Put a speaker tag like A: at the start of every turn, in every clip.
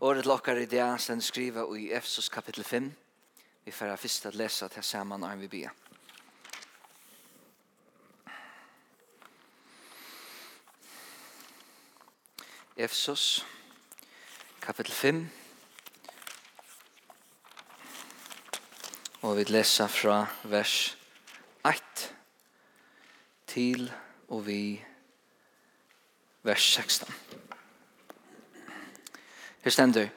A: Året lokkar i det sen skriva i Efesos kapitel 5. Vi får først at lesa til saman arm vi bia. Efesos kapitel 5. Og vi lesa fra vers 1 til og vi vers 16. Her stender,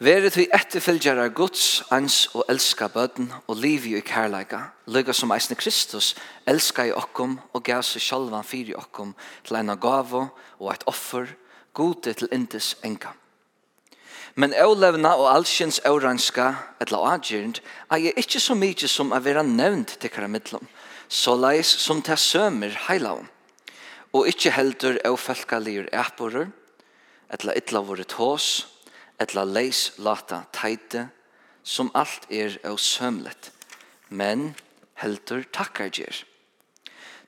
A: Veret vi etterfølgjere av Guds, ans og elska bøden og liv i kærleika, lykka som eisne Kristus, elska i okkom og gav seg sjalvan fyri okkom til eina gavo og eit offer, gode til indes enka. Men eulevna og allsjens euranska, etla adjyrnd, er jeg ikkje så mykje som er vera nevnt til karamidlom, så leis som til sømer heilaum, og ikkje heldur eufelkalir eporer, etla itla vore tås, etla leis lata teite, som alt er av sømlet, men heldur takkar gjer.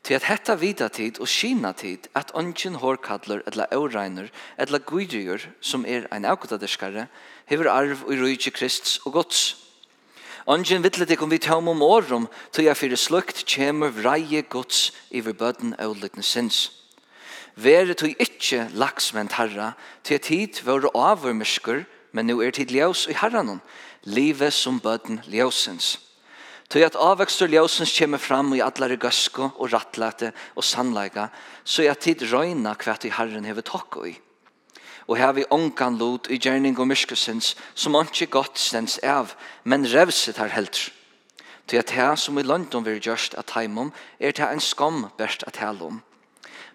A: Til at hetta vita tid og kina tid at ongen hårkadler etla åreiner etla guidrigur som er ein avgåtadiskare hever arv og rujtje krists og gods. Ongen vittlet ikon vi tøm om årum til jeg fyrir slukt kjemer vreie gods iver bøden og lykkne sinns. Vere tog ikkje laksment herra, til et tid var avurmysker, men nu er tid ljøs i herranon, livet som bøden ljøsens. Tog at avvekstur ljøsens kommer fram i allare gøsko og rattlete og sannleika, så er tid røyna kvært i herren hever tokko i. Og her vi ongan lot i gjerning og myskesens, som ikke godt stens av, men revset her heldur. Tog at her som i London vil gjørst at heimom, er det en skam best at heilom. om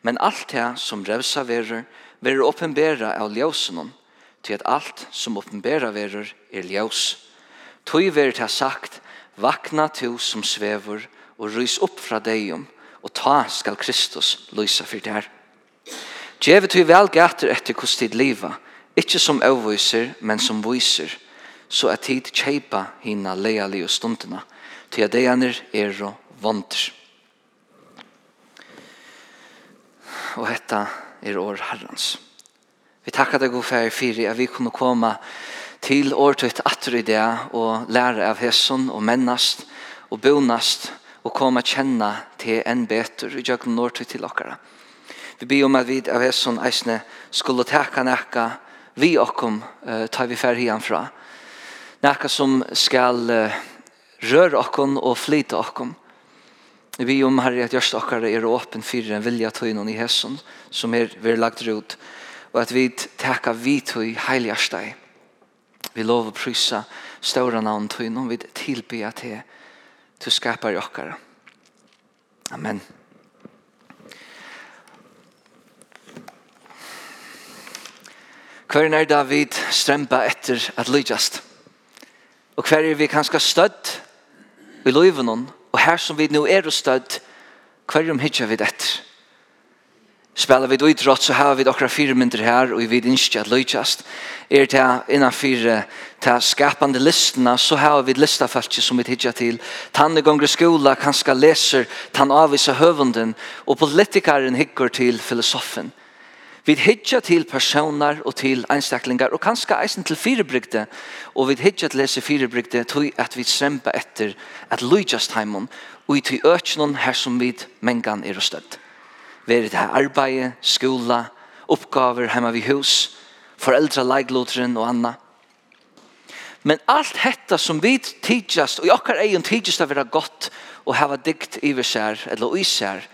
A: Men alt det som revsa verer, verer oppenbera av ljøsenom, til at alt som oppenbera verer er ljøs. Tøy verer til sagt, vakna to som svever, og rys opp fra deium, og ta skal Kristus lysa for der. Djevet tøy vel gater etter hos tid liva, ikkje som avviser, men som viser, så er tid kjeipa hina leali og stundina, til at deianer er og vondr. og hetta er år herrens. Vi takkar deg god fær fyrir at vi kunne komme til året atter i det og lære av hesson og mennast og bonast og komme kjenne til en betur i jøkken året til okkara. Vi ber om at vi av hesson eisne skulle takka nekka vi okkom uh, tar vi fyrir hian fra. Nekka som skal uh, røre okkom og flyte okkom. Vi om herre at gjørst okkar er åpen fyrir en vilja tøynon i hesson som er vi lagt ut og at vi teka vi tøy heiligasteg. Vi lov å prysa ståra navn tøynon vi tilbya til du skapar okkar. Amen. Hver er David strempa etter at lydjast? Og hver er vi kanskje stødd i løyven Og her som vi nå er og stødd, hverjum hittar vi dette. Spelar vi då idrott så har vi dockra fyra mynder her og vi innskja at løytjast. Er det innan fyra ta skapande listna så har vi lista falki som vi hitja til. Tanne gonger skola kanska leser tann avvisa høvunden og politikaren hikkar til filosofen. Vi hittar til personer og til einstaklingar, og kanskje eisen til firebrygde, og vi hittar til lese firebrygde, tog at vi strempa etter at lujast heimon og i tog økjennom her som vi mengan er og støtt. Vi er det arbeid, skola, oppgaver heima vi hus, foreldre, leigloteren og anna. Men alt hetta som vi tidsast, og i okkar egen tidsast av vera godt, og hava dikt i sær, eller i sær,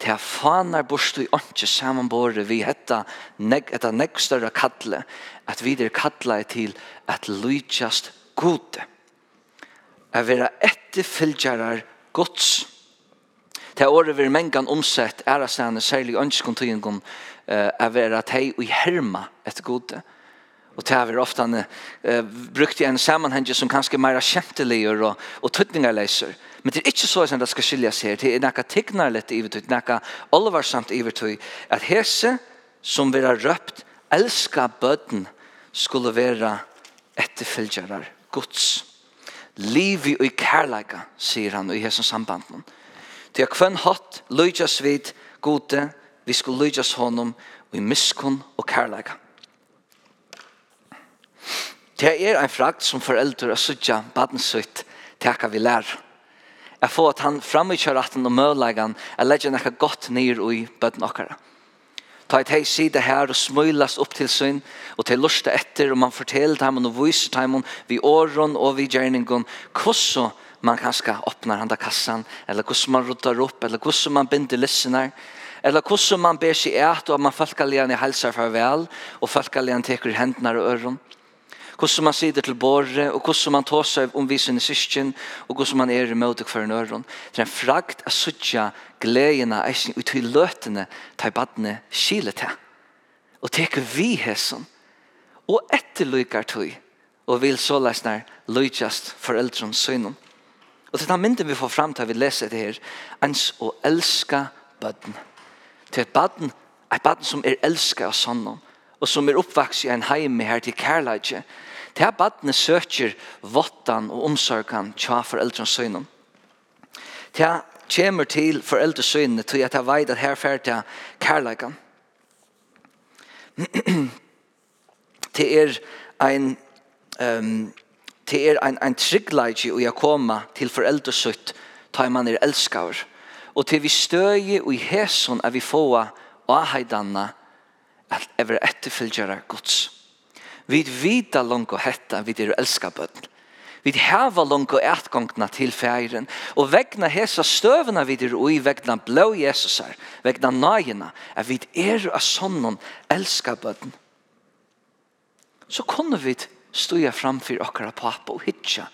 A: til fanar bort i åndsje samanbore vi hetta neg, etta negg større kattle at vi der kattle til at lujtjast gode at vera etterfylgjarar gods til året vi mengan omsett er at stane særlig ønskontoingen uh, er vera tei og herma etter gode og det har ofta uh, brukt i en sammanheng som kanskje meira kjenteligur og, og tøtningarleiser Men det er ikke så som det skal skiljas her. Det er nekka tignarlett i vertøy, nekka olvarsamt i vertøy, at hese som vera røpt, elska bøtten, skulle være etterfylgjarar Guds. Liv i kærleika, sier han i hese sambanden. Til at kvann hatt, løyjas vid gode, vi skulle løyjas honom, og i miskun og kærleika. Det er en frakt som foreldre og sutja, badensøyt teka vi lærer. Jeg får at han framvikjør retten og møleggen, jeg legger nekka godt nir i bøtten okkara. Ta et hei sida her og smøylas opp til syn, og til lusta etter, og man forteller dem og viser dem vi åren og vi gjerningen, hvordan man kanskje åpner han da kassan, eller hvordan man ruttar opp, eller hvordan man binder listener, eller hvordan man ber seg et, og man falkallian i helser farvel, og falkallian teker hendene og øren hvordan man sitter til båret, og hvordan man tar seg om visen i syskjen, og hvordan man er i møte for en øron. Det er en frakt av suttja gledene, eisen ut i løtene, ta i badene kile til. Og teke vi hesson, og etterlykar tog, og vil så lesner lykjast foreldrens synen. Og til den mynden vi får fram til vi leser det her, ens å elska bøtten. Til et bøtten, et bøtten som er elska av sånn, og som er oppvaks i en heim her til kærleidje, Det er badene søker vottan og omsorgan tja foreldrens søgnen. Det er kommer til foreldres søgnen til at jeg vet at her fer til kærleikan. Det er ein um, det er ein, ein tryggleik i å komme til foreldres søgt ta man er elskar. Og til vi støye og i hæson er vi få av heidanna at ever etterfylgjere gods. Vi vita langt og hetta, vi er elska bøtten. Vi hava langt og etgångna til feiren, og vegna hesa støvna vi er ui, vegna blå Jesusar, vegna nøyina, er vi er av sånn elska bøtten. Så kunne vi stuja framfyr okkara pappa og hitja,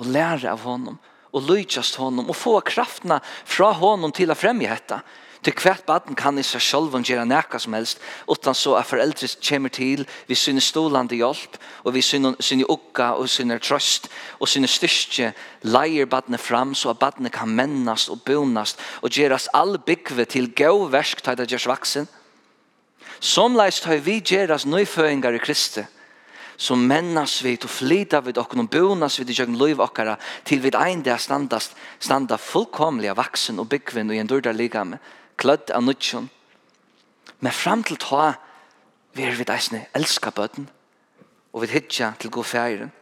A: og læra av honom, og lydjast honom, og få kraftna fra honom til å fremje hetta, Til hvert baden kan i seg selv om gjøre nækka som helst, utan så at foreldre kommer til, vi synes stålande hjelp, og vi synes ukka og synes trøst, og synes styrke, leier badene fram så at badene kan mennast og bonast, og gjøres all byggve til gau versk til det gjørs vaksen. Som leist har vi gjøres nøyføringar i Kristi, som mennas vi og flyta vi, okken og bonas vi, i jøgn okkara til vi ein der standast, standa fullkomliga vaksen og byggvin og i en dørdar ligame klødd av nødtjen. Men fram til ta vi er vidt eisne elska bøtten og vidt hitja til god færen.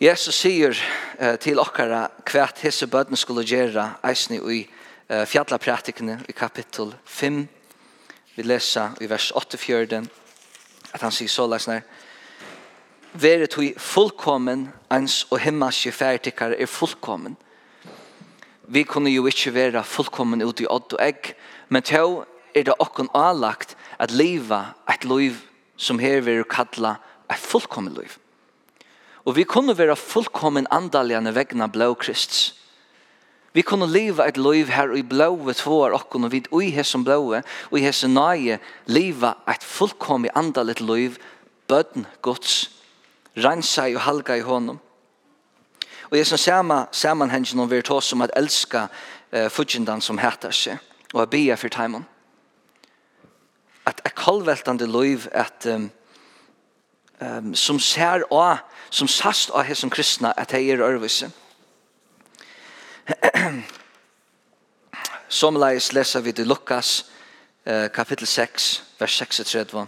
A: Jesus sier eh, til okkara hvert hese bøtten skulle gjøre eisne i eh, fjallapratikene i kapittel 5. Vi leser i vers 8-4 at han sier så lesner Vere hui fullkommen ens og himmelske færtikar er fullkommen vi kunne jo ikke være fullkommen ut i odd og egg, men til er det okken avlagt at liva et liv som her vil kalla et fullkommen liv. Og vi kunne være fullkommen andaljane vegna blå krist. Vi kunne leva et liv her i blåve tvåar okken, og vi ui hesson blåve, og i hesson nøye, leva et fullkommen andalit liv, bøtten gods, rensa i og halga i honom. Og jeg som samme sammenhengen om vi er tås om at elska uh, fudgendan som heter seg, og a bia for taimon. At jeg kallveltande loiv at um, um, som ser og som sast av hos som kristna at hei er ørvise. som leis leser vi til Lukas uh, kapittel 6, vers 36.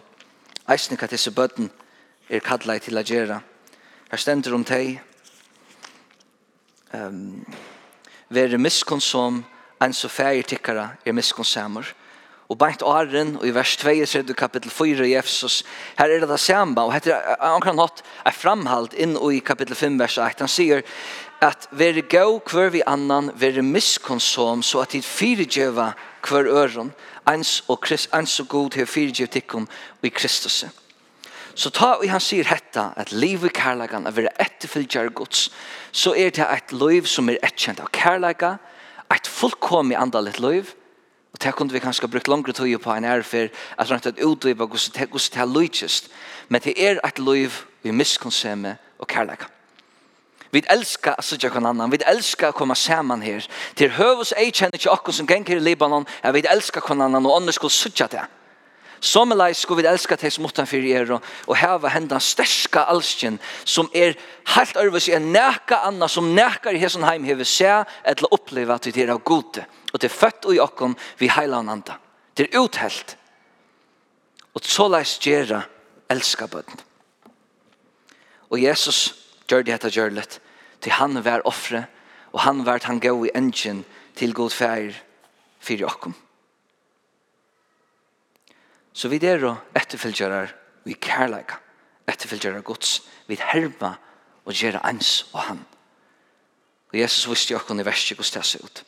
A: Eisne kattisse bøtten er kallai til a gjerra. Her stender om teg, um, være miskunn enn så fægir tikkara er miskunn. Og beint åren, og i vers 2, kapittel 4 i Efsos, her er det det samme, og heter ankan hatt er framhald inn i kapittel 5, vers 8. Han sier at være gau hver vi annan, være miskunn så at tid fyrigjøva hver øren, ens og, Christ, ens og god her fyrigjøv tikkun i Kristus. Kristus. Så ta og han sier hetta, at liv i kærleikan, at være etterfylgjare gods, så er det et liv som er etkjent av kærleika, et i andalit liv, og det kunne vi kanskje brukt langere tøye på en ærfer, at rent at utdypa hvordan det er lydkjøst, men det er et liv vi miskonsemme og kærleika. Vi elskar at sitja kon annan. Vi elskar at koma saman her. Til høvus ej kjenner ikkje okkur som gengur i Libanon. Vi elskar kon annan og annars skulle sitja det. Sommelais skulle vi elska til som utanfyr er og, og heva hendan sterska alsken som er helt ærvis i en neka anna som nekar i hesson heim hever se eller oppleva at det er av gode og det er født og i okkom vi heila an anda. Det er uthelt og såleis gjerra elska bøtten og Jesus gjør det hette gjørlet til han var offre og han var han gav i engin til god fær fyrir okkom Så vi der og etterfølgere vi kærleika, etterfølgere gods, vi herma og gjøre ans og han. Og Jesus visste jo akkurat i verset hvordan det ser ut.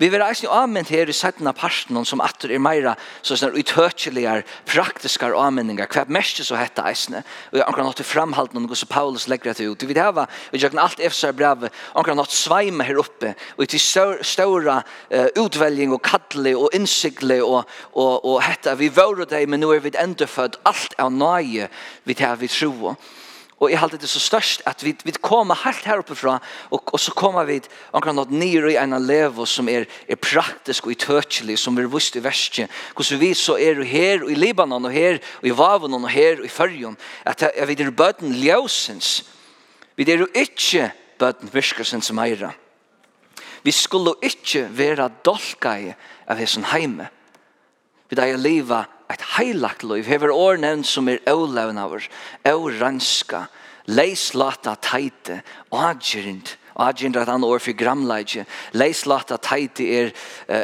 A: Vi vil eisen avmenn her i sættena parten som atter er meira så sånne utøtjeligere praktiske avmenninger. Hva er mest så hette eisen? Og jeg anker nått framhalten om hvordan Paulus legger det ut. Vi vil hava, og jeg kan alt efter seg brevet, anker nått sveime her oppe og til ståra uh, utvelging og kattelig og innsiktlig og, og, og hette vi våre deg, men nå er vi endefødt alt er nøye vi tar vi tror. Og Og jeg halte det så størst at vi, vi kommer helt her oppe fra, og, og så kommer vi omkring noe nere i en levo som er, er praktisk og utøkelig, som vi vust i verset. Hvordan vi så er her og i Libanon, og her og i Vavon og her og i Førjon, at jeg vet er bøten ljøsens. Vi er jo ikke bøten virkelsens meira. Vi skulle ikke være dolka i av hessen heime. Vi er livet et heilagt liv, hever år nevnt som er øvlevnaver, øvranska, leislata teite, agjerint, er et annet år for gramleidje, leislata teite er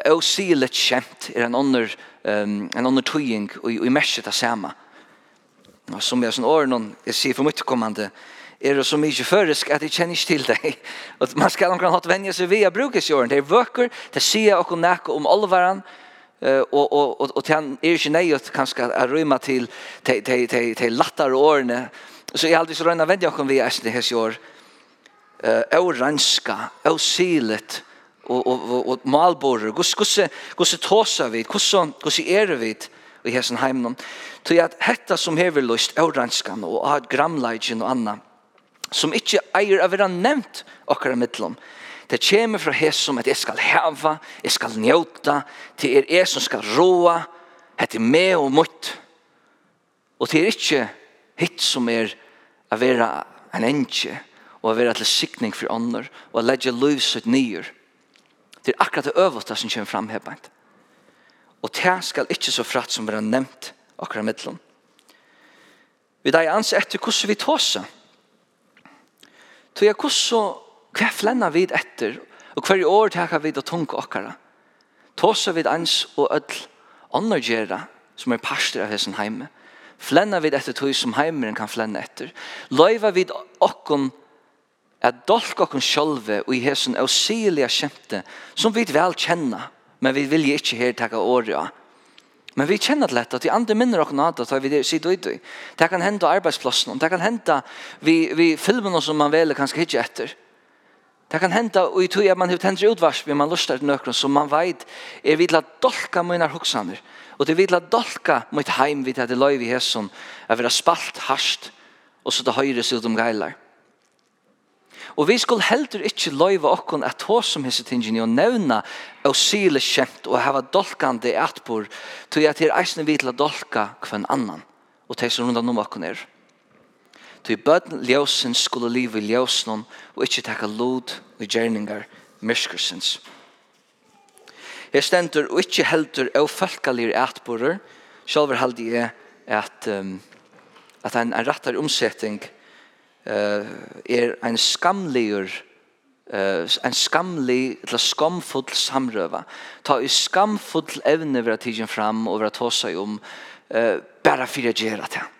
A: øvsilet kjent, er en ånder, um, en ånder tøying, og i merset av sama. Og som jeg sånn år, noen, jeg sier for mye kommande, er det så mye føresk at jeg kjenner ikke til deg. Og man skal omkring hatt venje seg via brukes i åren. Det er vøkker, det sier okkur nekk om olvaran, og og og og og tjan er ikkje nei at kanskje er rymma til till till till lattar årene. Så jeg aldri så rønna vend kom vi æsne hes år eh oranska osilet silet og og, og malborer gus gus gus tosa vit? Gus kus er vit i hesen heimnum? Til at hetta som hevur lust oranskan og at gramleigen og anna som ikkje eier av nämnt nevnt okkara mittlum Det kommer fra hesum at jeg skal heva, jeg skal njóta, til er jeg som skal roa, hette med og mot. Og til er ikke hitt som er å være en enkje, og å være til sikning for ånder, og å legge løvset nyer. Det er akkurat det øvete som kommer fram hebbeint. Og det skal ikke så fratt som vi nevnt akkurat mittelen. Vi deg anser etter hvordan vi tåser. Tog jeg hvordan Hva flennar vi etter? Og hver år takar vi det tunga okkara? Tåsa vi ans og öll ånder som er parster av hessen heime. Flennar vi etter tog som heimeren kan flenna etter. Løyva vi okkon at dolk okkon sjolve og i hessen er osilja kjente som vi vel kjenna men vi vilje ikke her takka året av. Men vi kjenner lett at de andre minner oss nada at vi det sitt ut i. Det kan hende arbeidsplassen, det kan hende vi, vi filmen som man vel kanskje ikke etter. Det kan hända och i tog att man har tänder utvars men man lustar till nökron så man vet är vidla dolka mina huxaner och det vidla dolka mitt heim vid att det löj i hesson över att spalt harst och så det höjres ut om geilar. Og vi skulle heldur ikkje loiva okkon at hos som hese tingene og nevna og sile kjent og hava dolkande atbor tog at er eisne vidla dolka kvann annan og teg som rundan om okkon er. Ty bøtten ljøsen skulle liv i ljøsen og ikke takke lod og gjerninger myrskursens. Jeg stender og ikke heldur av folkelige etborer, selv held jeg at, um, at en, en rettere omsetting uh, er en skamligur uh, en skamlig eller skamfull samrøva. Ta i skamfull evne vera tidsen fram og vera tåsa i om uh, bare fyrir gjerra til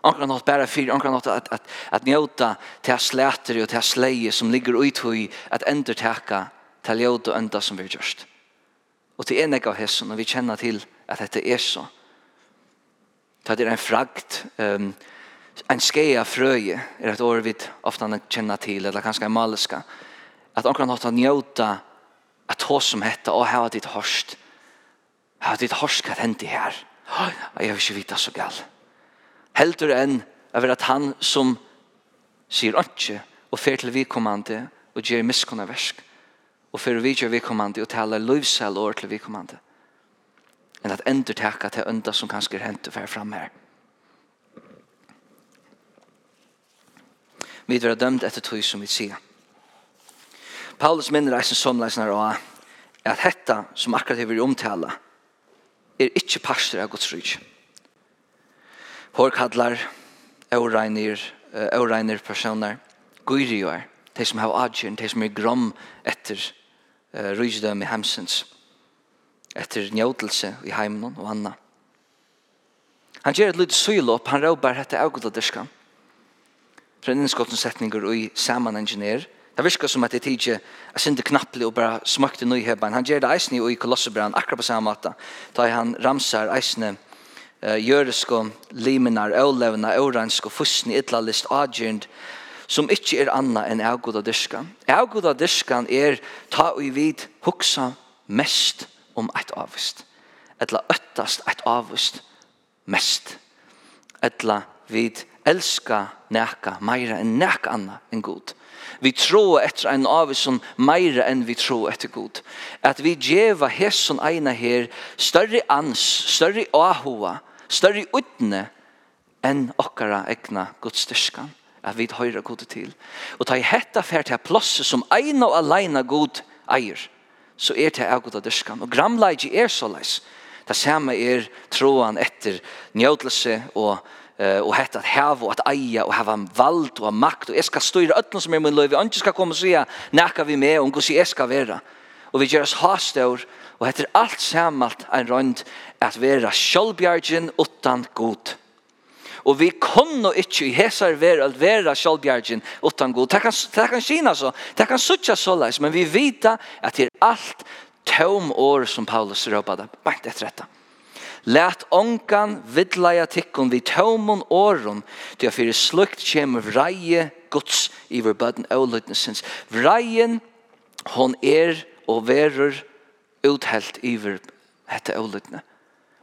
A: Anker något bara för anker något att att att njuta till släter och till sleje som ligger ut i att ändra täcka till ljud och ända som vi just. Och till en av hässen och vi känner till att detta är så. Det är en frakt um, en skea fröje är ett år vi ofta känner till eller kanske en malska att anker något att njuta att hos som hetta och ha ditt hörst. ha ditt hörst kan hända här. Jag vill inte vita så galt heldur enn av at han som sier ikke og fer til vikommande og gjør miskunna versk og fer vi gjør vikommande og taler løvsel år til vikommande enn at endur teka til ønda som kanskje er hent og fer fram her. Vi er dømt etter tog som vi sier Paulus minner eisen somleisen her og at hetta som akkurat hever omtala er ikkje pastor av Guds rydde hårkadlar, åreiner, åreiner personer, gyrioer, de som har adjun, de som er grom etter uh, rydgjødøm i hemsens, etter njøtelse i heimen og anna. Han gjør et lyd syl opp, han råber hette avgudadiskan, fra en innskottensetninger og i saman er, Det virker som at det tidsi er sindi knapplig og bare smakte nøyhebben. Han gjør det eisne i kolossebrann, akkurat på samme måte. Da han ramsar eisne jøresko liminar, øvlevna, øvransk og fusni, idlalist, adjund, som ikkje er anna enn avgoda dyrskan. Avgoda dyrskan er ta og i vid huksa mest om eit avvist. Etla øttast eit avvist mest. Etla vid elska neka meira enn neka anna enn god. Vi tror etter en av som meira enn vi tror etter god. At vi djeva hesson eina her større ans, større ahova, større utne enn okkara egna godstyrskan, at vi høyra god til. Og ta i hetta fer til plosset som eina og aleina god eier, så er det av goda dyrskan. Og gramleigi er såleis. Det samme er troan etter njødelse og Uh, og hett at hava og at eia og hava vald og makt og jeg skal styra öllna som er min løyvi og ikke skal komme og sige nekka vi med om hvordan jeg skal være og vi gjør oss hastaur Og heter alt samalt en rønd at vera sjálfbjergen utan god. Og vi kunne ikke i hesar vera at vera sjálfbjergen utan god. Det kan, det kan kina så, det kan suttja så leis, men vi vita at det er alt tøm år som Paulus råpade. Bant etter dette. Lät onkan vidlaja tikkon vid tømon åron, til jeg fyrir slukt kjem vreie gods iver bøden og løytnesens. Vreien, hon er og verur uthelt iver hette ålitne.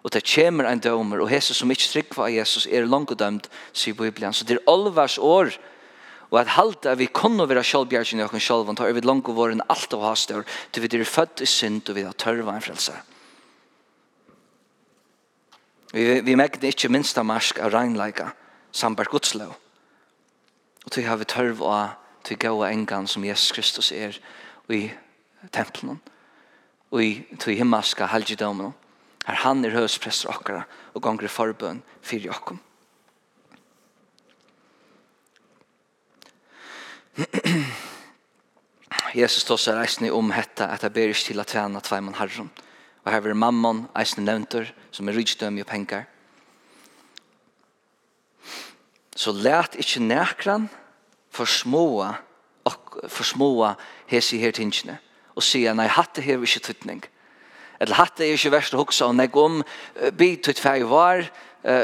A: Og det kommer en dømer, og Jesus som ikke trykker av Jesus er langt dømt, sier Bibelen. Så det er allvars år, og at halte vi kunne være sjølvbjergjene og sjølven, tar vi langt vår enn alt av hastår, til vi er født i synd, og vi har tørva en frelse. Vi, vi merker ikke minst av marsk av regnleika, sambar godslov. Og til har vi av til gode engan som Jesus Kristus er i tempelen. Og i tog himmelska halvgidomen. Her han er høsprester okkara og gonger forbøn fyrir okkom. Jesus tog seg reisende om hetta at jeg ber ikke til at tjene tveimann herren. Og her vil mammon, eisende nevnter, som er rydstøm i penger. Så let ikke nekran forsmåa, for forsmåa hese her tingene og sier, nei, hatt det her ikke tøytning. Eller hatt det er ikke verst å huksa, og nek om, by tøyt fæg var,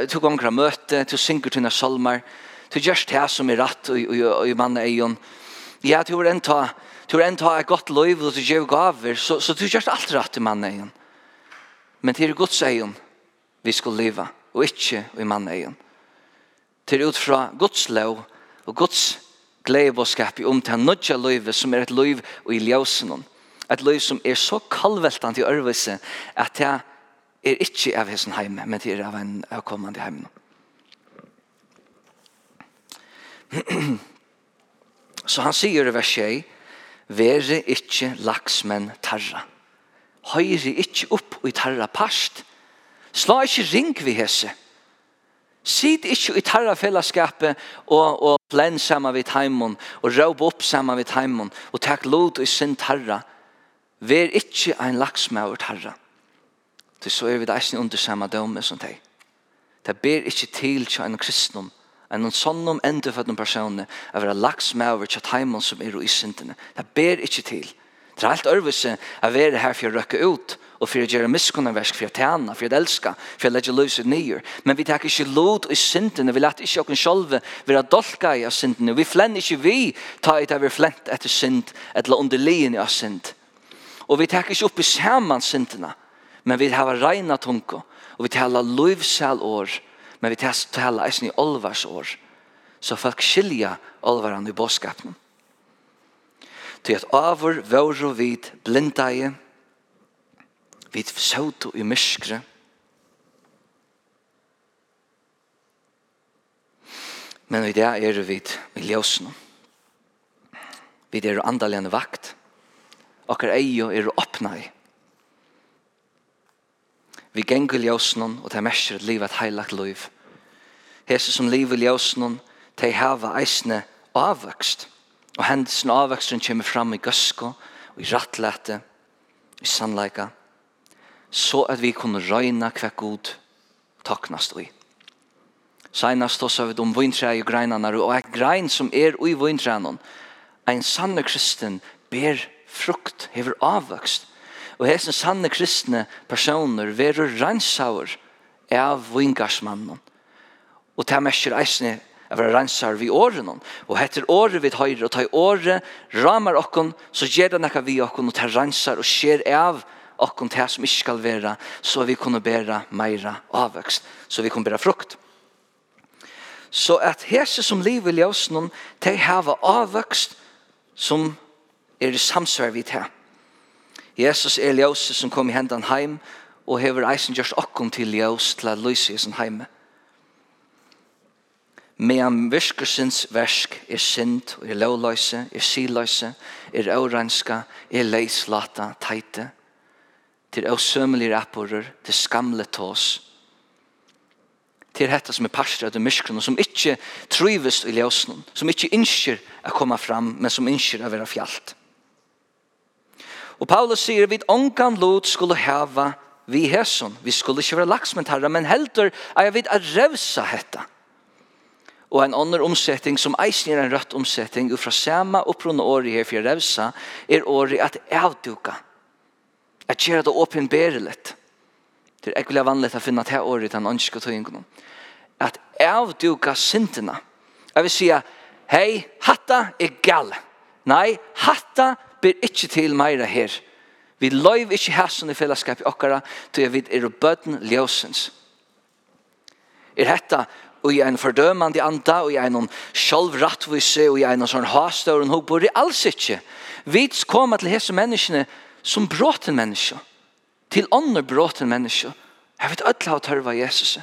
A: to gonger møte, to synger tøyna salmar, to gjerst det som er ratt i mann eion. Ja, to er enta, to er enta et godt loiv, og to gjev gaver, så to gjerst alt ratt i mann eion. Men til Guds eion, vi skal leva, og ikke i mann eion. Til ut fra Guds lov, og Guds glede og skap i om til nødja løyve som er et løyve og i ljøsen Et liv som er så kallveltant i ørvise at det er ikke av hessen heime, men det er av en kommande heime. Så han sier i vers 6, Vere ikkje laksmenn tarra. Høyre ikkje opp i tarra past. Sla ikkje ring vi hese. Sid ikkje i tarra fellesskapet og, og plen saman vid heimon og råp opp saman vid heimon og takk lot i sin tarra Vær ikkje ein laksmauer tarra. Til så er vi det eisen under samme døme som deg. Det ber ikkje til til en kristnum, en sånn om enda for den personen, å være laksmauer til teimen som er i syndene. Det ber ikkje til. Det er alt ørvise å være her for å røkke ut, og for å gjøre miskunnversk, for å tjene, for å elske, for å legge løse nyer. Men vi tar ikke lod i syndene, vi lette ikke oss selv være dolka i syndene. Vi flenner ikke vi, ta i det vi flent etter synd, eller underligen i synd. Og vi tar ikke opp i saman syndene, men vi har reina tunko, og vi taler løvsel år, men vi taler eisen i olvars år, så folk skilja olvaran i bådskapen. Til at avur vore vid blindaie, vid sauto i myskre, men i det er vi i ljøsene. Vi er andalene vakt, okkar eio er åpna i. Vi gengur ljósnum og det mestir at livet heilagt liv. Hese som liv i ljósnum, de hava eisne avvøkst. Og hendelsen avvøksten kommer fram i gøsko, og i rattlete, i sannleika, så at vi kunne røyna hva god taknast i. Seinast oss har vi om vintræ og greinarna og et grein som er ui vintrænen, en sanne kristen ber frukt hever avvøkst. Og hesen sanne kristne personer verur reinsaur av vingarsmannen. Og ta merker eisne av å vi åren. Og heter året vid høyre, og ta året ramar okkon, så gjer det nekka vi okkon, og ta rensar og skjer av okkon til som ikke skal være, så vi kunne bæra meira avvøkst, så vi kunne bæra frukt. Så at hese som liv i ljøsnen, de hava avvøkst som er i samsvar vi til. Jesus er ljøse som kom i hendene heim, og hever eisen gjørs okkom til ljøs til at lyse i sin heime. Men virkersins versk er synd, er lovløse, er siløse, er årenska, er leislata, teite, til åsømelige rapporter, til skamle tås, til hetta som er parster av myskron, som ikkje trives i ljøsnen, som ikkje innskjer å komme fram, men som innskjer å være fjallt. Og Paulus sier vi ongan lot skulle hava vi hesson. Vi skulle ikke være laksment herre, men heldur er vi at revsa hetta. Og en annen omsetting som eisen er en rødt omsetting fra sama opprunne året her for revsa er året at avduka. At gjøre det åpenberelig. Det er ikke vanlig å finne til året den ønske tøyngene. At avduka sintene. Jeg vil si, hei, hatta er gal. Nei, hatta er ber ikkje til meira her. Vi løyv ikkje hæsson i fellesskap i okkara, til vi er bøtten ljøsens. Er hetta og i en fordømande anda, og i en sjølvrattvise, og i en sånn hastøren hobor, det alls ikkje. Vi kommer til hese menneskene som bråten menneske, til ånder bråten menneske. Jeg vet ødla å tørva Jesus.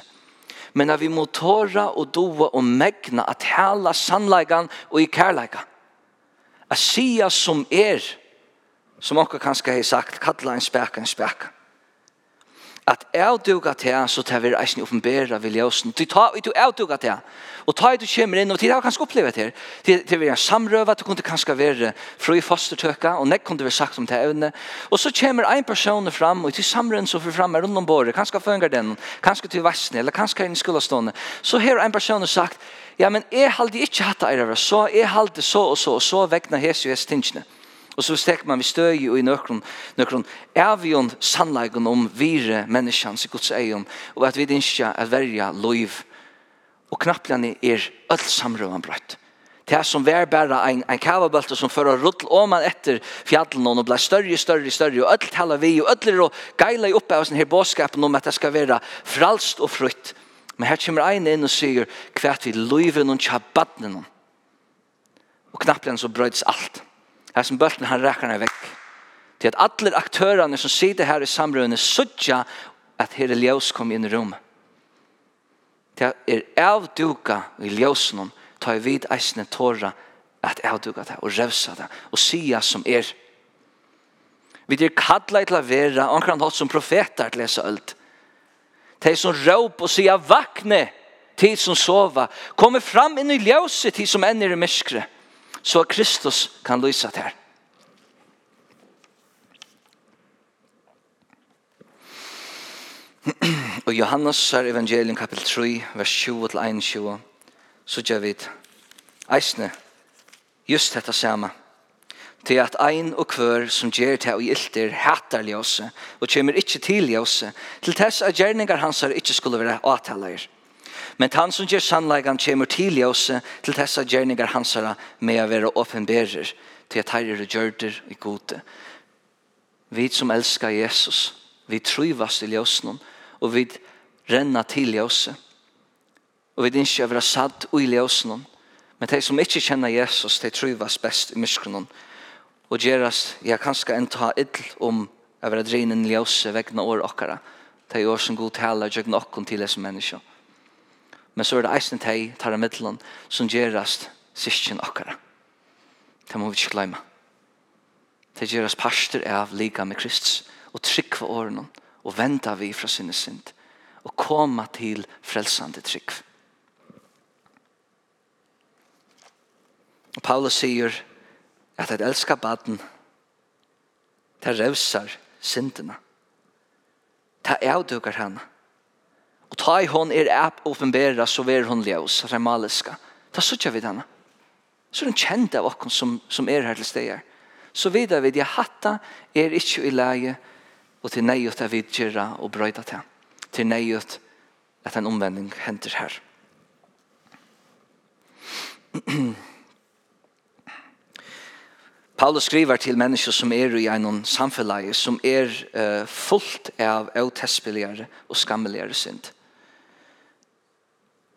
A: Men at vi må tåra og doa og megna at hela sannleikan og i kærleikan a sia som er, som onka kanska hei sagt, kalla en speka en speka at avduga til så tar vi eisen oppenbæra vil ljøsen. Du tar ut og avduga til. Og tar ut og kommer inn, og til har kanskje oppleve det her. Til vi er samrøva, du kunne kanskje være fru i fostertøka, og nek kunne vi sagt om til evne. Og så kommer en person fram, og til samrøven som får fram er rundt om båret, kanskje fønger den, kanskje til vassene, eller kanskje inn i skolastående. Så her en person sagt, ja, men jeg halde ikke hatt det, så jeg halde så og så, og så vegna hese og hese tingene. Og så stekker man vi støy og i nøkron, nøkron avion vi om vire menneskjans i Guds egen, og at vi ikke er verja loiv. Og knapplene er öll samrøvan brøtt. Det er som vær bare en, en kavabølte som fører rull om man etter fjallen og blir større, større, større, og alt taler vi, og alt er å geile oppe av denne bådskapen om at det skal være fralst og frutt. Men her kommer en inn og sier hva vi loiven og tjabattene. Og knapplene så brøydes. Alt Her som bølten han rekker ned vekk. Til at alle aktørene som sitter her i samrøvene suttja at her ljøs kom inn i rommet. Til at er avduka i ljøsen om ta i vid eisne tåra at avduka det og revsa det og sia som er. Vi er kalla til å være omkran hatt som profeter til lesa ølt. De som råp og sia vakne tid som sova. Kommer fram inn i ljøset tid som ender i myskret så Kristus kan lysa her. Og Johannes er evangelium kapitel 3, vers 20-21, så gjør vi eisne, just dette samme, til at ein og kvør som gjør til og ilter hætar ljøse, og kommer ikke til ljøse, til tess at gjerningar hans er ikke skulle være avtaler. Men han som gjør sannleggen kommer til i oss til disse gjerninger hans med å være åpenberer til at herre gjørder i gode. Vi som elskar Jesus, vi trivas til ljøsene, og vi renna til ljøsene. Og vi ikke å være satt i ljøsene, men de som ikke kjenner Jesus, de trivas best i myskene. Og gjerast, jeg kan skal en ta idl om å være drinen ljøse vegna år okkara, de år som god taler gjøgne okken til disse menneskene men så er det eisen teg, tar av middelen, som gjerast sysken akkara. Det må vi ikke glemme. Det gjerast parster av liga med Kristus, og trykva åren, og venda vi fra sinne synd, og koma til frelsande trykv. Og Paulus sier at et elskar baden, det revsar syndene. Det avdukar henne Og ta i hon er app åpenbæra, så ver hon ljøs, remaliska. Ta suttja vid henne. Så er hun kjent av okken som, som er her til stegar. Så vidar vid, ja hatta er ikkje i leie, og til neiut er vid gjerra og brøyda til. Til neiut at en omvending henter her. Paulus skriver til mennesker som er i en samfunn som er uh, fullt av avtespeligere og skammeligere synd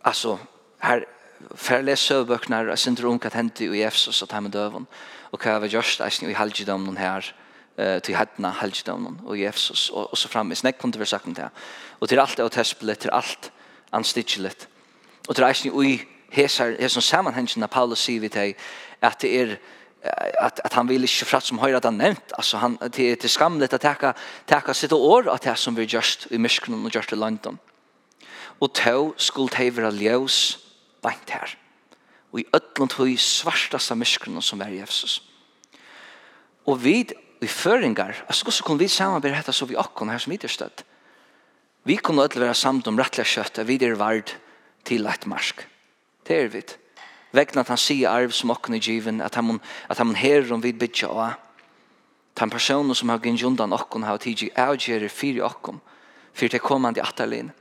A: alltså här för läs sövböcknar och sen drunk att hända i Efesos att han dövon och kan vara just att ni halger dem här eh till hatna halger dem någon och i Efesos och så framme i snack kunde vi sagt det och till allt och testblet till allt anstitchlet och till att i hesar hesar sammanhangen Paulus säger vi till att det är att att han vill inte fratt som höra han nämnt. Alltså han till till skamligt att ta ta sitt år att det som vi just i Michigan och just i London og tå skulle de være ljøs beint her. Og i ødlund svarta sa myskronen som var Jesus. Og vi i føringar, altså hvordan kunne vi samarbeide hetta så vi okkon her som vi støtt? Vi kunne ødlund være samt om rettelig kjøtt, vi er vard til et marsk. Det er vi. Vegna at han sier arv som okken i given, at han, at han her om vi bidja av, den personen som har gynnjundan okken, har tidsi avgjerer fyrir okken, fyrir det kommande atterlin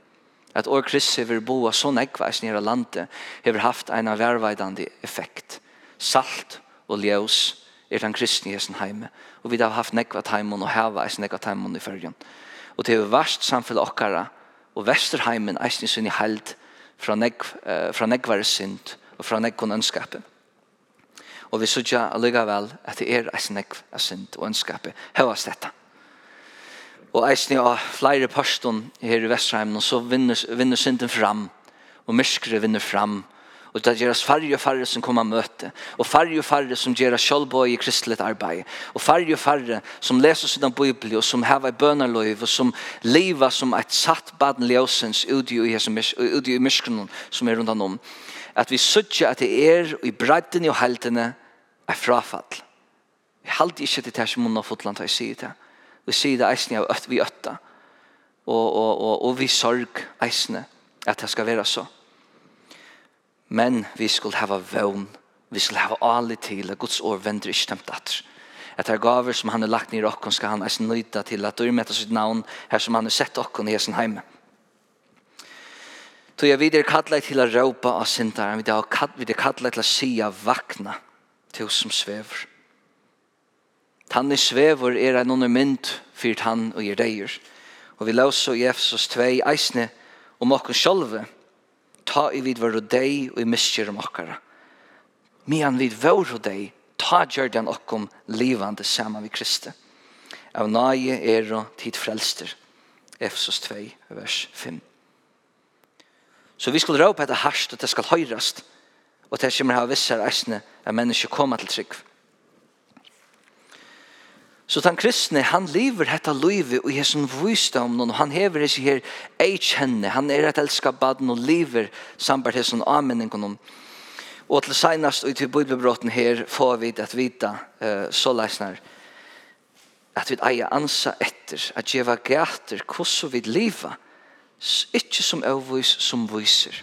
A: at år Kristi hever boa så nekva nere landet hever haft en verveidande effekt. Salt og ljøs er den kristne i hessen heime. Og vi har haft nekva taimon og heva i nekva taimon i fyrrjon. Og det er verst okkara og vesterheimen eisen sin i held fra, nekv, uh, fra nekvare synd og fra nekvun ønskapet. Og vi sørger alligevel at det er eisen nekv av synd og ønskapet. Høyast dette og eisne av flere pørstånd her i Vesterheim, og så vinner, vinner synden fram, og myskere vinner fram, og det gjøres færre og færre som kommer møte, og færre og færre som gjør kjølbøy i kristelig arbeid, og færre og færre som leser sin bibel, og som har en bønerløyv, og som lever som et satt baden ljøsens ute i myskene som er rundt om. At vi søtter at det er i bredden og heltene er frafall. Vi halte ikke til det som hun har fått landet å det. Vi sier det eisne av vi øtta. Og, og, og, og vi sorg eisne at det skal være så. Men vi skulle hava vøvn. Vi skulle hava alle til at Guds år vender ikke stemt at. At er gaver som han har lagt ned i okken skal han eisne nøyta til at du møter sitt navn her som han har sett okken i hesen heime. Så jeg videre kallet til å råpa av sintaren. Vi er kallet til å si av vakna til oss som svever. Tanne svever er en under mynd fyrt han og gir deir. Og vi lausa i Efsos 2 eisne om okken sjolve ta i vid var og dei og i miskjer om okkara. Mian vid var og dei ta gjørdan okkom livande saman vi Kristi. Av nage er og tid frelster. Efsos 2, vers 5. Så vi skulle råpa etter harsht og det skal høyrast og det kommer ha visser eisne at mennesker kommer til trygg. Så den kristne, han lever dette livet og hesen om og han hever disse her eich henne, han er et elska baden og lever sambart hesen anmenningen. Og til senast og til bibelbrotten her får vi at vita uh, så leisner at vi eier ansa etter at djeva gater hvordan vi lever ikke som avvis som viser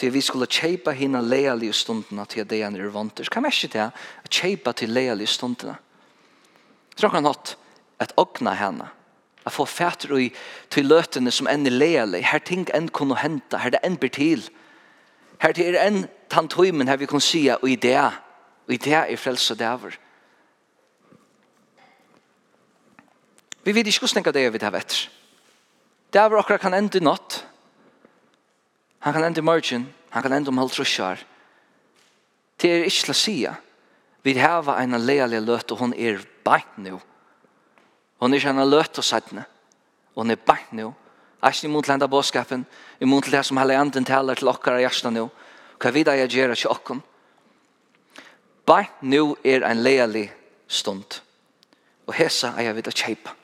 A: til vi skulle kjeipa hina lealige stundene til det han er vanter kan er ikke det? kjeipa til lealige stundene Tråk han hatt et ogna henne. At få fætter i til løtene som enn er leale. Her ting enn kunne hente. Her det enn blir til. Her det er enn tantøymen her vi kan si og i det. Og i det er frelse dæver. Vi vet ikke hvordan det er vi det vet. Dæver akkurat kan ende i natt. Han kan ende i morgen. Han kan ende om halv trusjar. Det er ikke til å si. Vi har en leale løt og hun er beint nu. Hon er ikke kjenner løt og sættene. Hon er beint nu. ikke imot til båtskapen, imot det som hele anden taler til okkar i hjertet nu. Hva vidar jeg gjør til okken? Beint nu er en leilig stund. Og hesa er jeg vidt å kjeipa.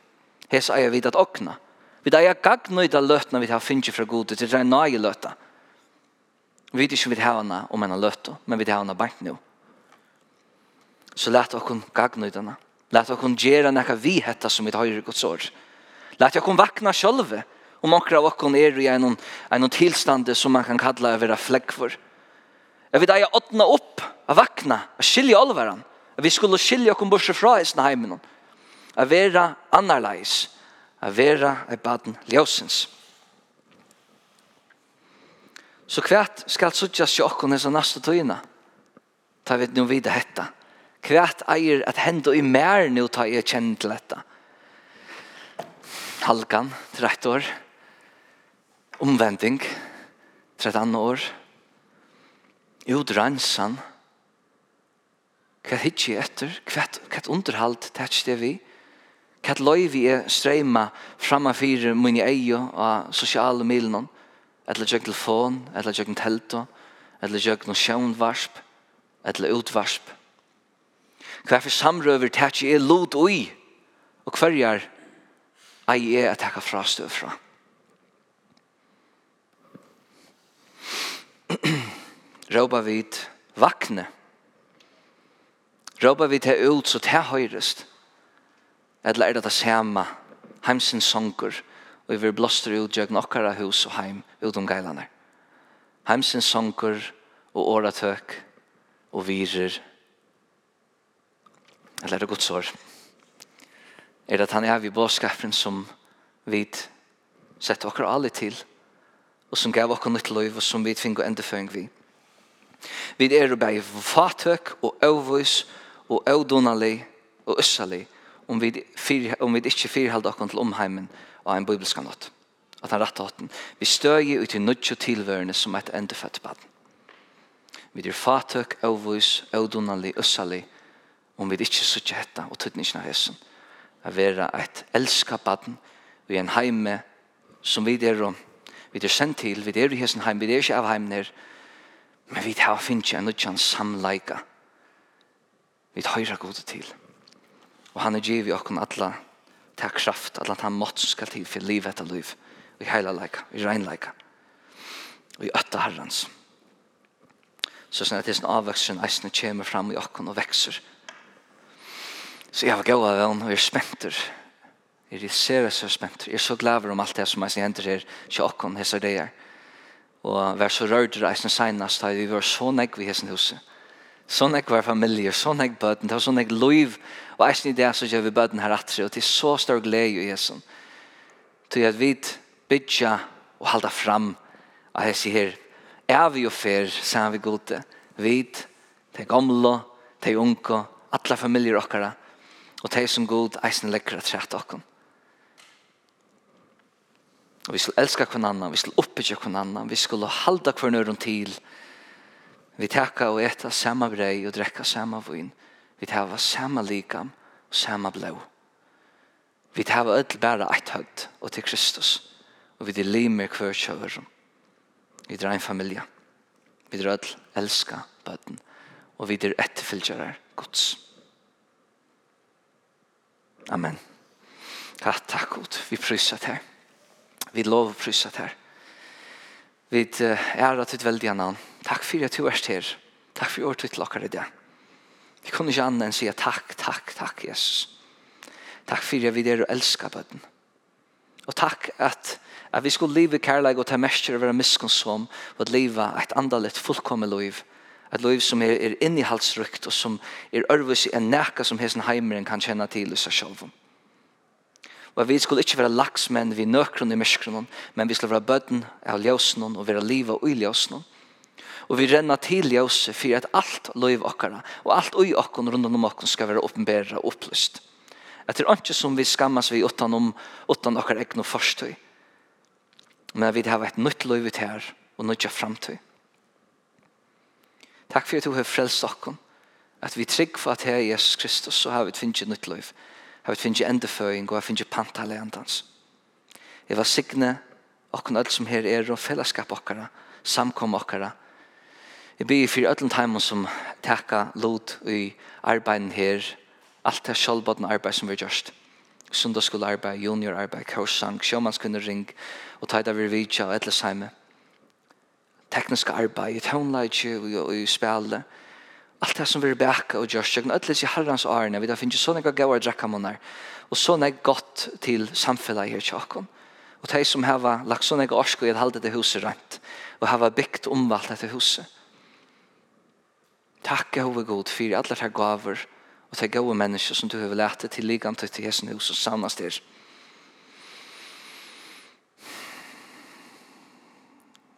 A: Hesa er jeg vidt å okna. Vi da jeg gagnøyda løtna vi har finnje fra gode til det er nøye løtna. Vi vet ikke vi har henne om henne løtta, men vi har henne beint nu. Så lät oss lett okken henne. Lät jag kun göra vi hetta som vit høyrir Guds ord. Lät jag kun vakna själva og många av oss är i en, en sum som man kan kalla vera fläck för. Jag vill att upp, att vakna, att skilja alvaran. Att vi skulle skilja oss bort frá oss när hemmen. Att vara annorledes. Att vara i baden ljösens. Så kvært skal suttjas jag hesa nästa tøyna. Ta vet nu vidare hetta Kvært eier at henda i mer nu ta i kjenn til dette. Halkan, 30 år. Omvending, 13 år. Udransan. Hva hittir jeg etter? Hva underhalt, tætst det vi? Hva løy vi er streima framma fyrir mun i eio av sosiale milnån? Eller jøk telefon, eller jøk telto, eller jøk no sjøvnvarsp, eller utvarsp Hva for samrøver tæt jeg lot ui, og hver er ei er at jeg fra støv fra. Råba vid vakne. Råba vid til ut så til høyrest. Eller er det det samme heimsens sanger, og vi vil blåster ut gjøk nokkara hus og heim utom geilene. Heimsens sanger og åretøk og virer eller er det Guds er at han er vi bådskapen som vi setter okker alle til, og som gav okker nytt liv, og som vi finner endeføring vi. Vi er bare fatøk og øvvis og øvdonalig og øssalig, om vi, fyr, om vi ikke fyrhalder okker til omheimen av en bibelska nått. At han rett åten. Vi støyer ut i nødt og tilvørende som et endefødt bad. Vi er fatøk, øvvis, øvdonalig, øssalig, øvdonalig, om vi ikke sitter hette og tøtningen av hessen. Å være et elska baden i en heime som vi er om. Vi er sendt til, vi er i hessen heim, vi er ikke av heim her, men vi har finnet en nødjan samleika. Vi høyre gode til. Og han er giv i okken alle til kraft, alle han måtte skal til for livet etter liv, i heila leika, i reinleika, og i øtta herrens. Så sånn at det er en avvekst som eisene kommer fram i okken og vekser, Så jeg var gav av den, og jeg er spenter. Jeg er ser så spenter. Jeg er så glad om alt det som jeg henter her, sjåkken, hese og det her. Og vær så rørt i reisen senest, da vi var så nekk vi hese huset. Så nekk var familie, så nekk bøten, det var så nekk liv. Og jeg synes det er så gjør vi bøten her atre, og det er så stor glede i hese. Til at vi bygger og halda fram av hese her. Er vi jo fer, sier vi gode. Vi, de gamle, de unge, alle familier okkara, og de som god eisen legger at rett dere. Og vi skulle elska hver annan, vi skulle oppbygge hver annan, vi skulle halda hver nøyren til. Vi teka og eta samme brei og drekka samme vin. Vi teka samme likam og samme blå. Vi teka öll bæra eit hødd og til Kristus. Og vi til limer hver kjøver. Vi drar en familie. Vi drar öll elska bøtten. Og vi drar etterfylgjører gods. Amen. Ja, takk Gud. Vi prysat her. Vi lov prysat her. Vi æra til veldig annan. Takk for at du er her. Takk for at du er i det. Vi kunne ikke annet enn si takk, takk, takk, Jesus. Takk for at vi er og elsker bøtten. Og takk at, at vi skulle leve kærleik og ta mestjer å være miskonsom og at leve et andalet fullkommet liv. Takk Et liv som er, er innihaldsrykt og som er ørvis enn nekka som hesten heimeren kan kjenne til i seg selv. Og vi skulle ikke være laksmenn vi nøkron i myskron, men vi skulle være bøtten av ljøsen og være livet i ljøsen. Og vi renner til ljøse for at alt liv okkara og alt ui okkon rundt om okkon skal være åpenbæra og opplyst. At det er ikke som vi skammas vi utan, om, utan okkar egnu forstøy. Men vi har et nytt liv ut her og nytt framtøy. Takk for at du har frelst okken. At vi trygg for at her Jesus Kristus, så har vi finnst nytt liv. Har vi finnst endeføying, og har finnst finnet pantalegandans. Jeg var signe okken alt som her er, og fellesskap okkara, samkom okkara. Jeg byr for alle timen som takka lot i arbeiden her, alt det sjølvbåten arbeid som vi gjørst. Sundagsskolearbeid, juniorarbeid, korsang, sjåmannskunnering, og tøyda vi vidtja og etleseime tekniska arbeid, i tonelage, i spille, alt det som vi er bæka og gjørs, og alle disse herrens årene, vi da finnes sånne gavere drakkamåner, og sånne godt til samfunnet her tjokken. Og de som har lagt sånne orsk og i halde det huset rent, og har bygd omvalgt dette huset. Takk er god for alle de gaver og de gode mennesker som du har lært til ligan til Jesu hus og samnast deres.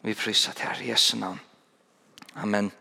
A: Vi fryser til her i Jesu navn. Amen.